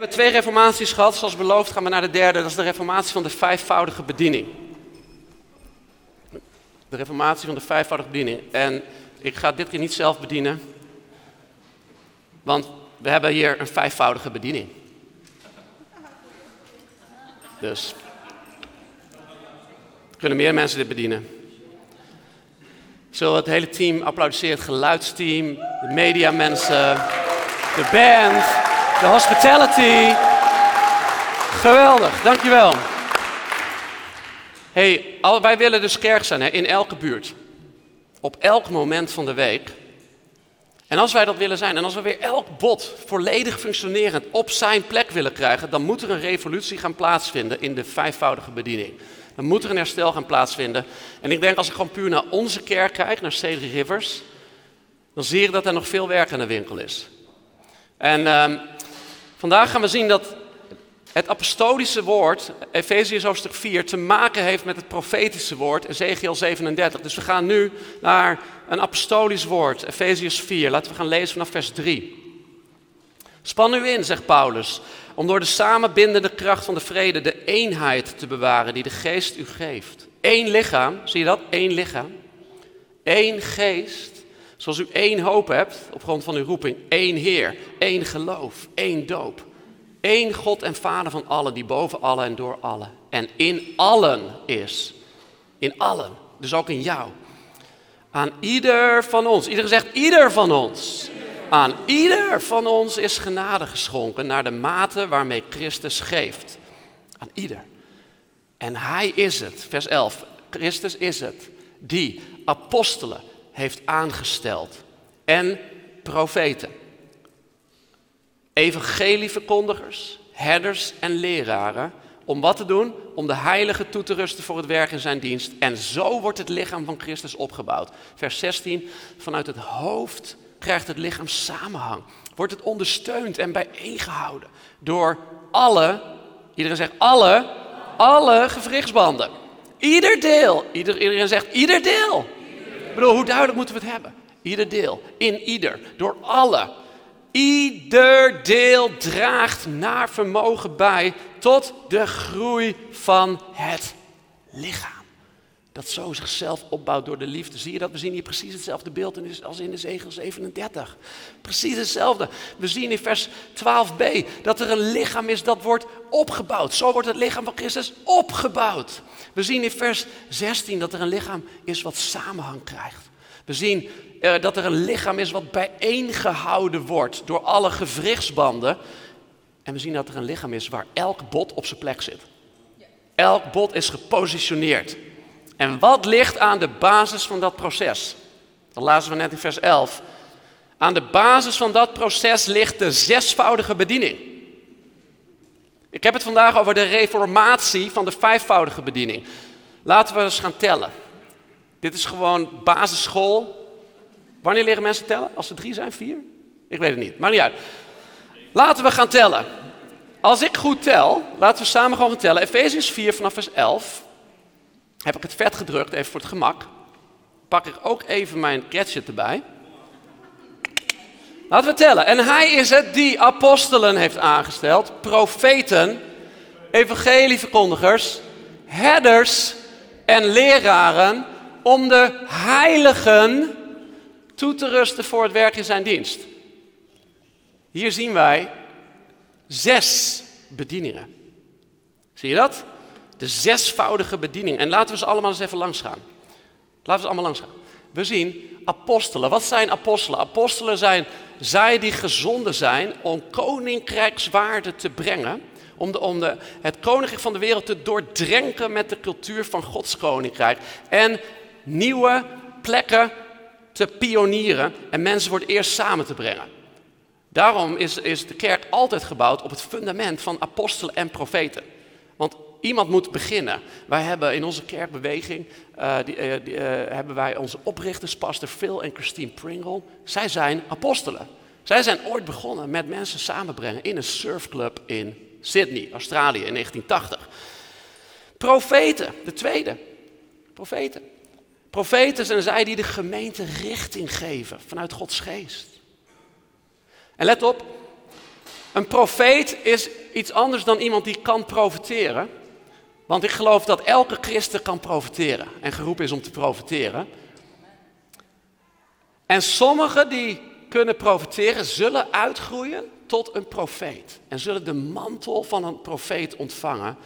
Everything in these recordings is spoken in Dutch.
hebben twee reformaties gehad. Zoals beloofd gaan we naar de derde. Dat is de reformatie van de vijfvoudige bediening. De reformatie van de vijfvoudige bediening. En ik ga dit keer niet zelf bedienen. Want we hebben hier een vijfvoudige bediening. Dus kunnen meer mensen dit bedienen. Zullen het hele team applaudisseren, het geluidsteam, de mediamensen, de band, de hospitality. Geweldig, dankjewel. Hey, wij willen dus kerk zijn hè, in elke buurt. Op elk moment van de week. En als wij dat willen zijn, en als we weer elk bot volledig functionerend op zijn plek willen krijgen, dan moet er een revolutie gaan plaatsvinden in de vijfvoudige bediening. Dan moet er een herstel gaan plaatsvinden. En ik denk als ik gewoon puur naar onze kerk kijk, naar Cedric Rivers, dan zie ik dat er nog veel werk aan de winkel is. En uh, vandaag gaan we zien dat het apostolische woord, Efeziërs hoofdstuk 4, te maken heeft met het profetische woord, Ezekiel 37. Dus we gaan nu naar een apostolisch woord, Efeziërs 4. Laten we gaan lezen vanaf vers 3. Span u in, zegt Paulus, om door de samenbindende kracht van de vrede de eenheid te bewaren die de geest u geeft. Eén lichaam, zie je dat? Eén lichaam. Eén geest, zoals u één hoop hebt op grond van uw roeping. Eén Heer, één geloof, één doop. Eén God en Vader van allen, die boven allen en door allen en in allen is. In allen, dus ook in jou. Aan ieder van ons, iedereen zegt ieder van ons. Aan ieder van ons is genade geschonken naar de mate waarmee Christus geeft. Aan ieder. En hij is het, vers 11, Christus is het, die apostelen heeft aangesteld en profeten. Evangelieverkondigers, herders en leraren. Om wat te doen? Om de heilige toe te rusten voor het werk in zijn dienst. En zo wordt het lichaam van Christus opgebouwd. Vers 16. Vanuit het hoofd krijgt het lichaam samenhang. Wordt het ondersteund en bijeengehouden door alle, iedereen zegt alle, alle gewrichtsbanden. Ieder deel, iedereen zegt ieder deel. Ik bedoel, hoe duidelijk moeten we het hebben? Ieder deel, in ieder, door alle. Ieder deel draagt naar vermogen bij tot de groei van het lichaam dat zo zichzelf opbouwt door de liefde. Zie je dat? We zien hier precies hetzelfde beeld als in de Zegel 37. Precies hetzelfde. We zien in vers 12b dat er een lichaam is dat wordt opgebouwd. Zo wordt het lichaam van Christus opgebouwd. We zien in vers 16 dat er een lichaam is wat samenhang krijgt. We zien uh, dat er een lichaam is wat bijeengehouden wordt door alle gewrichtsbanden. En we zien dat er een lichaam is waar elk bot op zijn plek zit. Elk bot is gepositioneerd. En wat ligt aan de basis van dat proces? Dat lazen we net in vers 11. Aan de basis van dat proces ligt de zesvoudige bediening. Ik heb het vandaag over de reformatie van de vijfvoudige bediening. Laten we eens gaan tellen. Dit is gewoon basisschool. Wanneer leren mensen tellen? Als er drie zijn, vier? Ik weet het niet, maar niet uit. Laten we gaan tellen. Als ik goed tel, laten we samen gewoon gaan tellen. Efeziërs 4 vanaf vers 11 heb ik het vet gedrukt, even voor het gemak. Pak ik ook even mijn gadget erbij. Laten we tellen. En hij is het die apostelen heeft aangesteld, profeten, evangelieverkondigers, herders en leraren om de heiligen toe te rusten voor het werk in zijn dienst. Hier zien wij zes bedieningen. Zie je dat? De zesvoudige bediening. En laten we ze allemaal eens even langs gaan. Laten we ze allemaal langs gaan. We zien apostelen. Wat zijn apostelen? Apostelen zijn zij die gezonden zijn om koninkrijkswaarde te brengen. Om, de, om de, het koninkrijk van de wereld te doordrenken met de cultuur van Gods koninkrijk. En nieuwe plekken te pionieren en mensen voor het eerst samen te brengen. Daarom is, is de kerk altijd gebouwd op het fundament van apostelen en profeten. Want iemand moet beginnen. Wij hebben in onze kerkbeweging, uh, die, die, uh, hebben wij onze oprichters, pastor Phil en Christine Pringle. Zij zijn apostelen. Zij zijn ooit begonnen met mensen samenbrengen in een surfclub in Sydney, Australië in 1980. Profeten, de tweede. Profeten. Profeten zijn zij die de gemeente richting geven vanuit Gods geest. En let op, Een profeet is iets anders dan iemand die kan profiteren. Want ik geloof dat elke christen kan profiteren en geroepen is om te profiteren. En sommigen die kunnen profiteren, zullen uitgroeien tot een profeet. En zullen de mantel van een profeet ontvangen.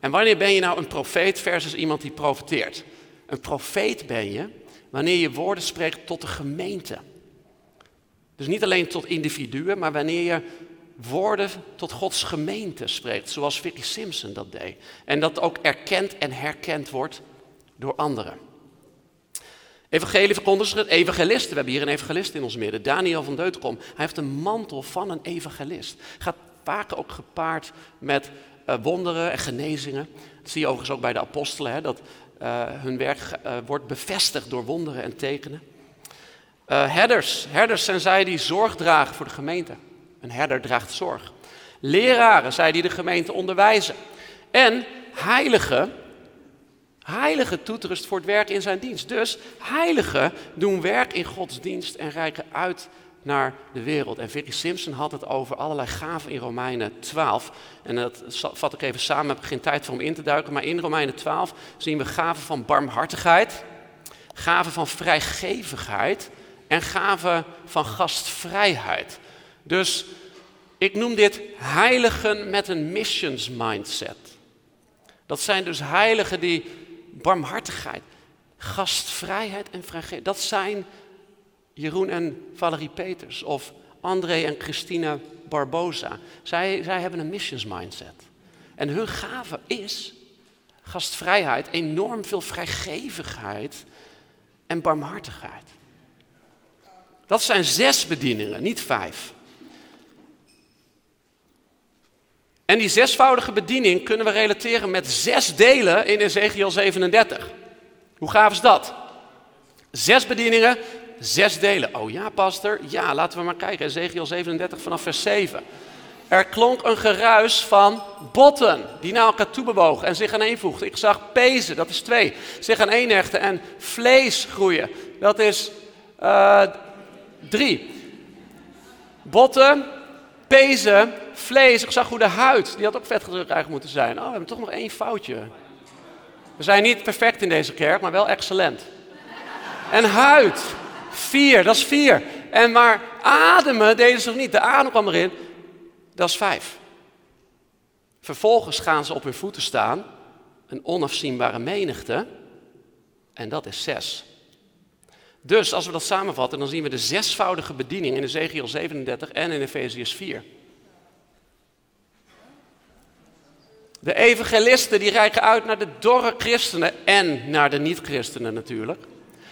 En wanneer ben je nou een profeet versus iemand die profiteert? Een profeet ben je wanneer je woorden spreekt tot de gemeente. Dus niet alleen tot individuen, maar wanneer je woorden tot Gods gemeente spreekt, zoals Vicky Simpson dat deed. En dat ook erkend en herkend wordt door anderen. Evangelie verkondigers, evangelisten. We hebben hier een evangelist in ons midden, Daniel van Deuterom. Hij heeft een mantel van een evangelist. Gaat vaak ook gepaard met uh, wonderen en genezingen. Dat zie je overigens ook bij de apostelen, hè, dat uh, hun werk uh, wordt bevestigd door wonderen en tekenen. herders, herders zijn zij die zorg dragen voor de gemeente. Een herder draagt zorg. Leraren, zij die de gemeente onderwijzen. En heiligen, heiligen toetrust voor het werk in zijn dienst. Dus heiligen doen werk in Gods dienst en reiken uit naar de wereld. En Vicky Simpson had het over allerlei gaven in Romeinen 12. En dat vat ik even samen, heb ik geen tijd voor om in te duiken. Maar in Romeinen 12 zien we gaven van barmhartigheid, gaven van vrijgevigheid en gaven van gastvrijheid. Dus ik noem dit heiligen met een missions mindset. Dat zijn dus heiligen die barmhartigheid, gastvrijheid en vrijheid, dat zijn Jeroen en Valerie Peters of André en Christina Barbosa. Zij, zij hebben een missions mindset. En hun gave is gastvrijheid, enorm veel vrijgevigheid en barmhartigheid. Dat zijn zes bedieningen, niet vijf. En die zesvoudige bediening kunnen we relateren met zes delen in Ezekiel 37. Hoe gaaf is dat? Zes bedieningen, zes delen. Oh ja, pastor. Ja, laten we maar kijken. Ezekiel 37 vanaf vers 7. Er klonk een geruis van botten die naar elkaar toe bewogen en zich aaneenvoegden. Ik zag pezen, dat is twee, zich aan hechten en vlees groeien. Dat is uh, drie. Botten, pezen, vlees. Ik zag hoe de huid, die had ook vetgedrukt eigenlijk moeten zijn. Oh, we hebben toch nog één foutje. We zijn niet perfect in deze kerk, maar wel excellent. En huid, vier, dat is vier. En maar ademen deden ze nog niet. De adem kwam erin, dat is vijf. Vervolgens gaan ze op hun voeten staan, een onafzienbare menigte, en dat is zes. Dus als we dat samenvatten, dan zien we de zesvoudige bediening in Ezekiel 37 en in Efeziërs 4. De evangelisten die reiken uit naar de dorre christenen en naar de niet-christenen natuurlijk.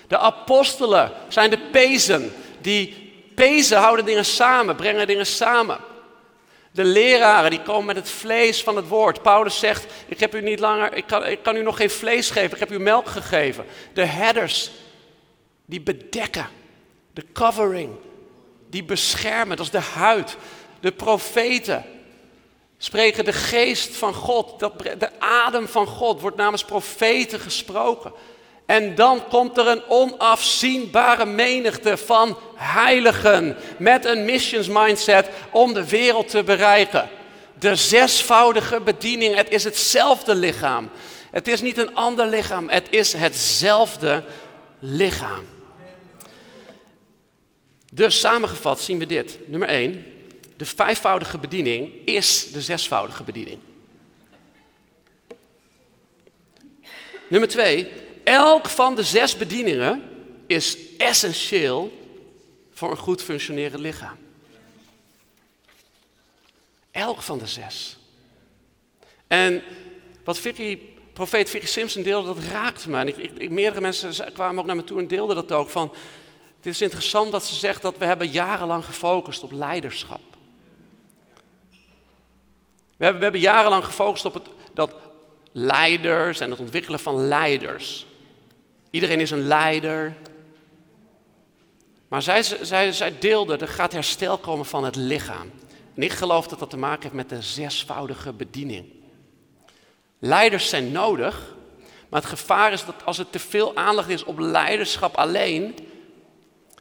De apostelen zijn de pezen. Die pezen houden dingen samen, brengen dingen samen. De leraren die komen met het vlees van het woord. Paulus zegt: Ik heb u niet langer, ik kan, ik kan u nog geen vlees geven, ik heb u melk gegeven. De herders die bedekken, de covering, die beschermen, dat is de huid. De profeten spreken de geest van God, de adem van God wordt namens profeten gesproken. En dan komt er een onafzienbare menigte van heiligen met een missions mindset om de wereld te bereiken. De zesvoudige bediening, het is hetzelfde lichaam. Het is niet een ander lichaam, het is hetzelfde lichaam. Dus samengevat zien we dit. Nummer 1, de vijfvoudige bediening is de zesvoudige bediening. Nummer 2, elk van de zes bedieningen is essentieel voor een goed functionerend lichaam. Elk van de zes. En wat Vicky, profeet Vicky Simpson deelde, dat raakte me. En ik, meerdere mensen kwamen ook naar me toe en deelden dat ook. Van, het is interessant dat ze zegt dat we hebben jarenlang gefocust op leiderschap. We hebben, jarenlang gefocust op het, dat leiders en het ontwikkelen van leiders. Iedereen is een leider. Maar zij, zij, zij deelde, er gaat herstel komen van het lichaam. En ik geloof dat dat te maken heeft met de zesvoudige bediening. Leiders zijn nodig, maar het gevaar is dat als er te veel aandacht is op leiderschap alleen,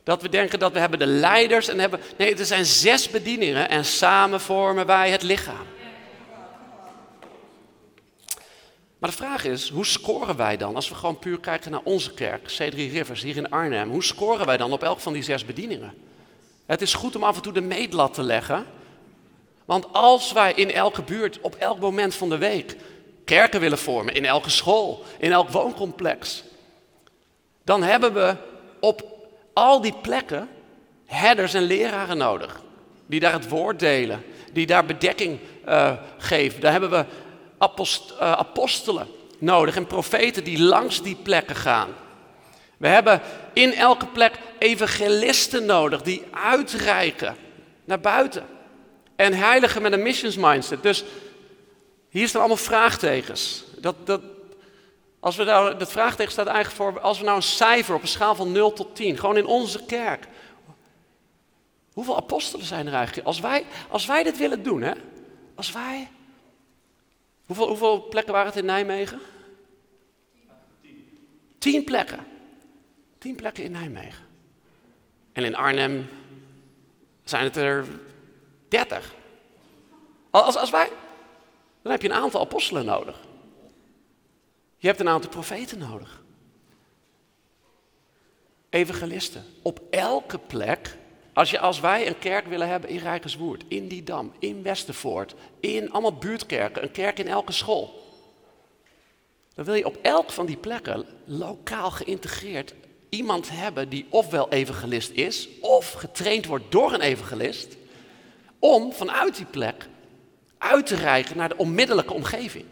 Dat we denken dat we hebben de leiders en hebben. Nee, er zijn zes bedieningen en samen vormen wij het lichaam. Maar de vraag is, hoe scoren wij dan als we gewoon puur kijken naar onze kerk, C3 Rivers hier in Arnhem? Hoe scoren wij dan op elk van die zes bedieningen? Het is goed om af en toe de meetlat te leggen. Want als wij in elke buurt, op elk moment van de week, kerken willen vormen, in elke school, in elk wooncomplex, dan hebben we op al die plekken herders en leraren nodig. Die daar het woord delen, die daar bedekking uh, geven. Daar hebben we uh, apostelen nodig en profeten die langs die plekken gaan. We hebben in elke plek evangelisten nodig die uitreiken naar buiten. En heiligen met een missions mindset. Dus hier staan allemaal vraagtekens. Dat, dat, als we nou, dat vraagteken staat eigenlijk voor, als we nou een cijfer op een schaal van 0 tot 10, gewoon in onze kerk. Hoeveel apostelen zijn er eigenlijk? Als wij, als wij dit willen doen, hè? Als wij. Hoeveel, hoeveel plekken waren het in Nijmegen? Tien plekken. Tien plekken in Nijmegen. En in Arnhem zijn het er dertig. Als, als wij, dan heb je een aantal apostelen nodig. Je hebt een aantal profeten nodig. Evangelisten. Op elke plek, als, je, als wij een kerk willen hebben in Rijkerswoerd, in Didam, in Westervoort, in allemaal buurtkerken, een kerk in elke school. Dan wil je op elk van die plekken lokaal geïntegreerd iemand hebben die ofwel evangelist is, of getraind wordt door een evangelist, om vanuit die plek uit te reiken naar de onmiddellijke omgeving.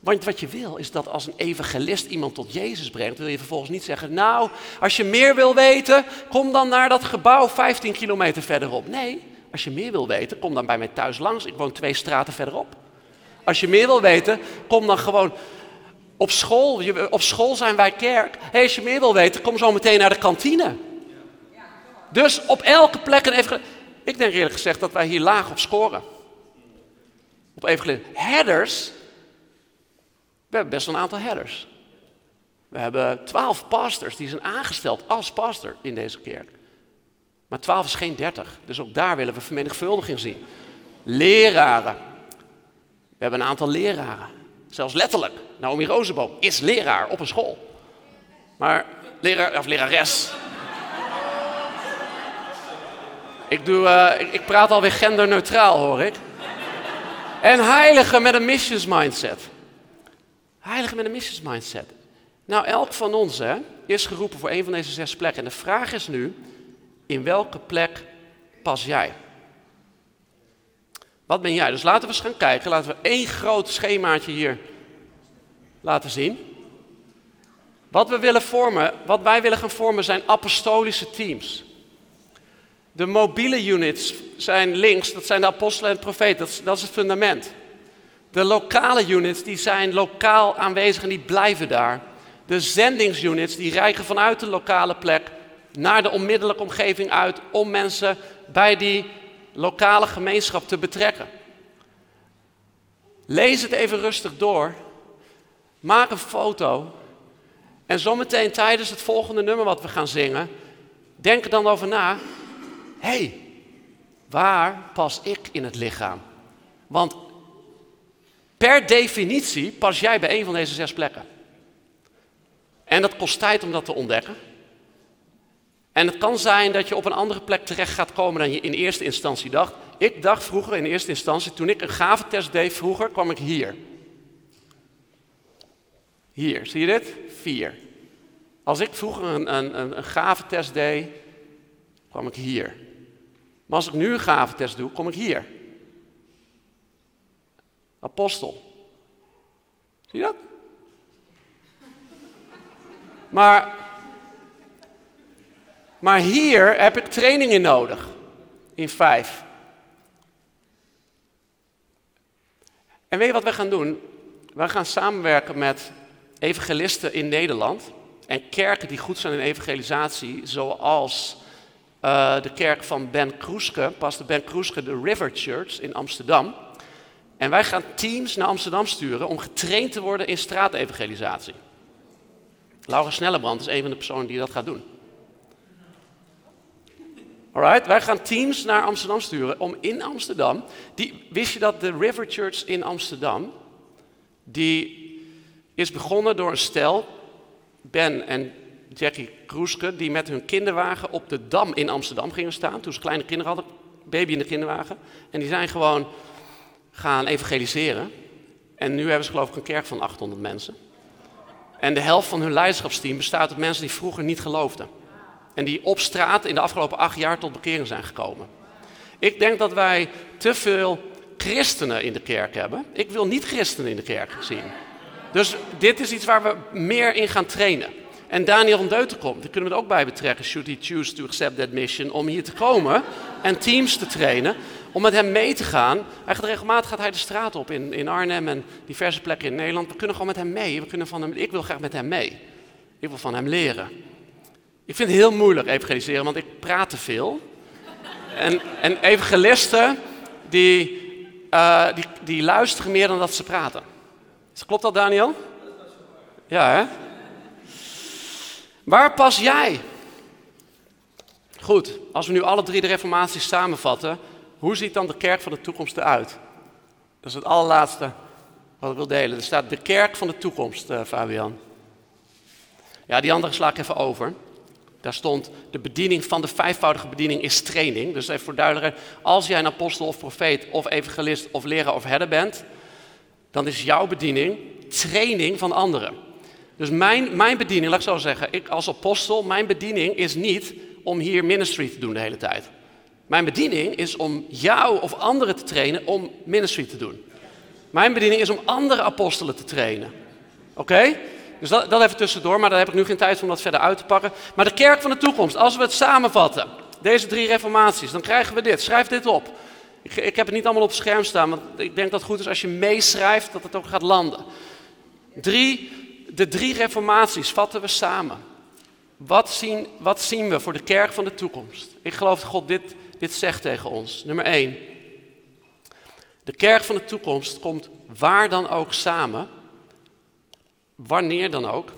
Want wat je wil is dat als een evangelist iemand tot Jezus brengt, wil je vervolgens niet zeggen, nou, als je meer wil weten, kom dan naar dat gebouw 15 kilometer verderop. Nee, als je meer wil weten, kom dan bij mij thuis langs. Ik woon twee straten verderop. Als je meer wil weten, kom dan gewoon op school. Op school zijn wij kerk. Hey, als je meer wil weten, kom zo meteen naar de kantine. Dus op elke plek een evangelist. Ik denk eerlijk gezegd dat wij hier laag op scoren. Op evangelist. Herders we hebben best wel een aantal herders. We hebben twaalf pastors die zijn aangesteld als pastor in deze kerk. Maar twaalf is geen dertig. Dus ook daar willen we vermenigvuldiging zien. Leraren. We hebben een aantal leraren. Zelfs letterlijk. Naomi Rozenboom is leraar op een school. Maar leraar, of lerares. Ik, doe, ik, ik praat alweer genderneutraal, hoor ik. En heiligen met een missions mindset. Heilige met een missions mindset. Nou, elk van ons hè, is geroepen voor een van deze zes plekken. En de vraag is nu, in welke plek pas jij? Wat ben jij? Dus laten we eens gaan kijken. Laten we één groot schemaatje hier laten zien. Wat we willen vormen, wat wij willen gaan vormen zijn apostolische teams. De mobiele units zijn links, dat zijn de apostelen en profeten, dat is het fundament. De lokale units die zijn lokaal aanwezig en die blijven daar. De zendingsunits die reiken vanuit de lokale plek naar de onmiddellijke omgeving uit om mensen bij die lokale gemeenschap te betrekken. Lees het even rustig door. Maak een foto. En zometeen tijdens het volgende nummer wat we gaan zingen, denk er dan over na. Hé, hey, waar pas ik in het lichaam? Want Per definitie pas jij bij een van deze zes plekken. En dat kost tijd om dat te ontdekken. En het kan zijn dat je op een andere plek terecht gaat komen dan je in eerste instantie dacht. Ik dacht vroeger in eerste instantie, toen ik een gaventest deed vroeger, kwam ik hier. Hier, zie je dit? Vier. Als ik vroeger een, een, een, gaventest deed, kwam ik hier. Maar als ik nu een gaventest doe, kom ik hier. Apostel. Zie je dat? Maar, maar hier heb ik training in nodig. In vijf. En weet je wat we gaan doen? We gaan samenwerken met evangelisten in Nederland. En kerken die goed zijn in evangelisatie, zoals uh, de kerk van Ben Kroeske, pastor Ben Kroeske, de River Church in Amsterdam. En wij gaan teams naar Amsterdam sturen om getraind te worden in straatevangelisatie. Laura Snellebrand is een van de personen die dat gaat doen. Alright, wij gaan teams naar Amsterdam sturen om in Amsterdam. Die, wist je dat de River Church in Amsterdam, die is begonnen door een stel, Ben en Jackie Kroeske, die met hun kinderwagen op de Dam in Amsterdam gingen staan. Toen ze kleine kinderen hadden, baby in de kinderwagen. En die zijn gewoon gaan evangeliseren. En nu hebben ze geloof ik een kerk van 800 mensen. En de helft van hun leiderschapsteam bestaat uit mensen die vroeger niet geloofden. En die op straat in de afgelopen acht jaar tot bekering zijn gekomen. Ik denk dat wij te veel christenen in de kerk hebben. Ik wil niet christenen in de kerk zien. Dus dit is iets waar we meer in gaan trainen. En Daniel van Deuten komt, daar kunnen we er ook bij betrekken, should he choose to accept that mission, om hier te komen en teams te trainen, om met hem mee te gaan. Hij gaat regelmatig gaat hij de straat op in, in Arnhem en diverse plekken in Nederland. We kunnen gewoon met hem mee. We kunnen van hem, ik wil graag met hem mee. Ik wil van hem leren. Ik vind het heel moeilijk evangeliseren, want ik praat te veel. En, en evangelisten, die, uh, die, die luisteren meer dan dat ze praten. Klopt dat, Daniel? Ja, hè? Waar pas jij? Goed, als we nu alle drie de reformaties samenvatten, hoe ziet dan de kerk van de toekomst eruit? Dat is het allerlaatste wat ik wil delen. Er staat de kerk van de toekomst, uh, Fabian. Ja, die andere sla ik even over. Daar stond de bediening van de vijfvoudige bediening is training. Dus even voor duidelijkheid, als jij een apostel of profeet of evangelist of leraar of herder bent, dan is jouw bediening training van anderen. Dus mijn, mijn bediening, laat ik zo zeggen, ik als apostel, mijn bediening is niet om hier ministry te doen de hele tijd. Mijn bediening is om jou of anderen te trainen om ministry te doen. Mijn bediening is om andere apostelen te trainen. Oké? Dus dat, dat even tussendoor, maar daar heb ik nu geen tijd om dat verder uit te pakken. Maar de kerk van de toekomst, als we het samenvatten, deze drie reformaties, dan krijgen we dit. Schrijf dit op. Ik, ik heb het niet allemaal op het scherm staan, want ik denk dat het goed is als je meeschrijft dat het ook gaat landen. Drie, de drie reformaties vatten we samen. Wat zien, wat zien we voor de kerk van de toekomst? Ik geloof dat God dit, dit zegt tegen ons. Nummer één. De kerk van de toekomst komt waar dan ook samen, wanneer dan ook,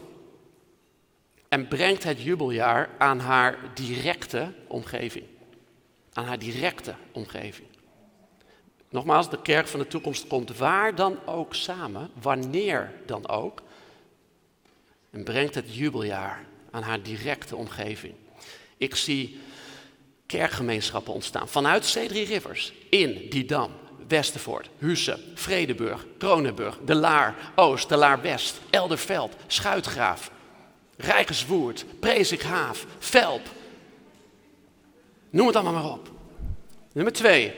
en brengt het jubeljaar aan haar directe omgeving. Aan haar directe omgeving. Nogmaals, de kerk van de toekomst komt waar dan ook samen, wanneer dan ook, en brengt het jubeljaar aan haar directe omgeving. Ik zie kerkgemeenschappen ontstaan vanuit C3 Rivers, in Didam, Westervoort, Husse, Vredeburg, Kronenburg, De Laar Oost, De Laar West, Elderveld, Schuitgraaf, Rijkerswoerd, Prezikhaaf, Velp. Noem het allemaal maar op. Nummer twee,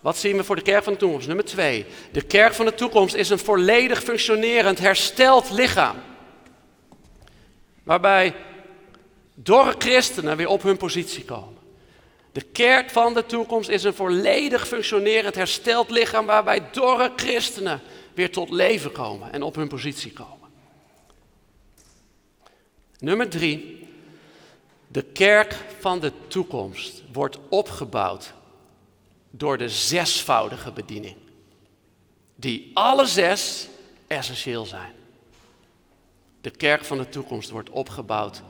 wat zien we voor de kerk van de toekomst? Nummer twee. De kerk van de toekomst is een volledig functionerend, hersteld lichaam. Waarbij dorre christenen weer op hun positie komen. De kerk van de toekomst is een volledig functionerend, hersteld lichaam. Waarbij dorre christenen weer tot leven komen en op hun positie komen. Nummer drie. De kerk van de toekomst wordt opgebouwd door de zesvoudige bediening. Die alle zes essentieel zijn. De kerk van de toekomst wordt opgebouwd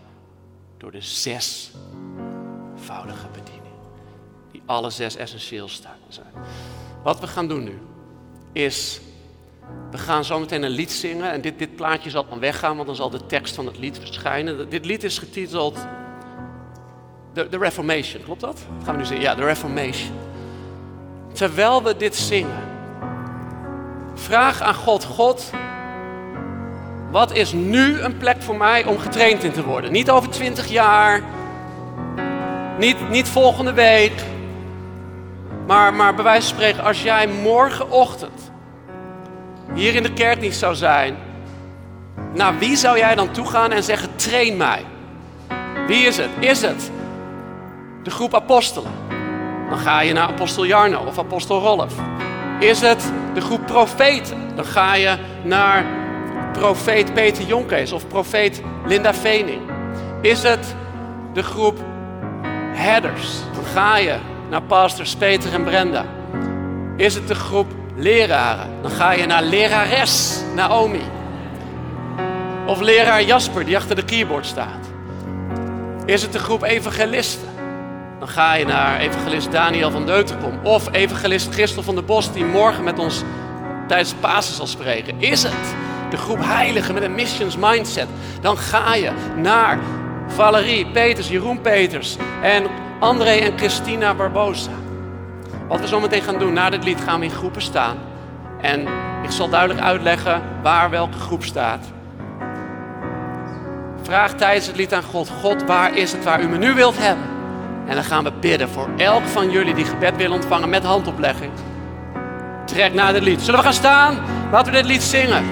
door de zesvoudige bediening. Die alle zes essentieel zijn. Wat we gaan doen nu is, we gaan zo meteen een lied zingen. En dit, dit plaatje zal dan weggaan, want dan zal de tekst van het lied verschijnen. Dit lied is getiteld The, the Reformation, klopt dat? dat gaan we nu zingen? Ja, The Reformation terwijl we dit zingen, vraag aan God: God, wat is nu een plek voor mij om getraind in te worden? Niet over twintig jaar, niet, niet volgende week, maar, maar bij wijze van spreken, als jij morgenochtend hier in de kerkdienst zou zijn, naar wie zou jij dan toegaan en zeggen: train mij? Wie is het? Is het de groep apostelen? dan ga je naar apostel Jarno of apostel Rolf. Is het de groep profeten, dan ga je naar profeet Peter Jonkes of profeet Linda Vening. Is het de groep herders, dan ga je naar pastors Peter en Brenda. Is het de groep leraren, dan ga je naar lerares Naomi. Of leraar Jasper die achter de keyboard staat. Is het de groep evangelisten? dan ga je naar evangelist Daniel van Deuterkom. Of evangelist Christel van der Bos, die morgen met ons tijdens Pasen zal spreken. Is het de groep heiligen met een missions mindset? Dan ga je naar Valerie, Peters, Jeroen Peters en André en Christina Barbosa. Wat we zo meteen gaan doen, na dit lied gaan we in groepen staan. En ik zal duidelijk uitleggen waar welke groep staat. Vraag tijdens het lied aan God: God, waar is het waar u me nu wilt hebben? En dan gaan we bidden voor elk van jullie die gebed wil ontvangen met handoplegging. Trek naar dit lied. Zullen we gaan staan? Laten we dit lied zingen.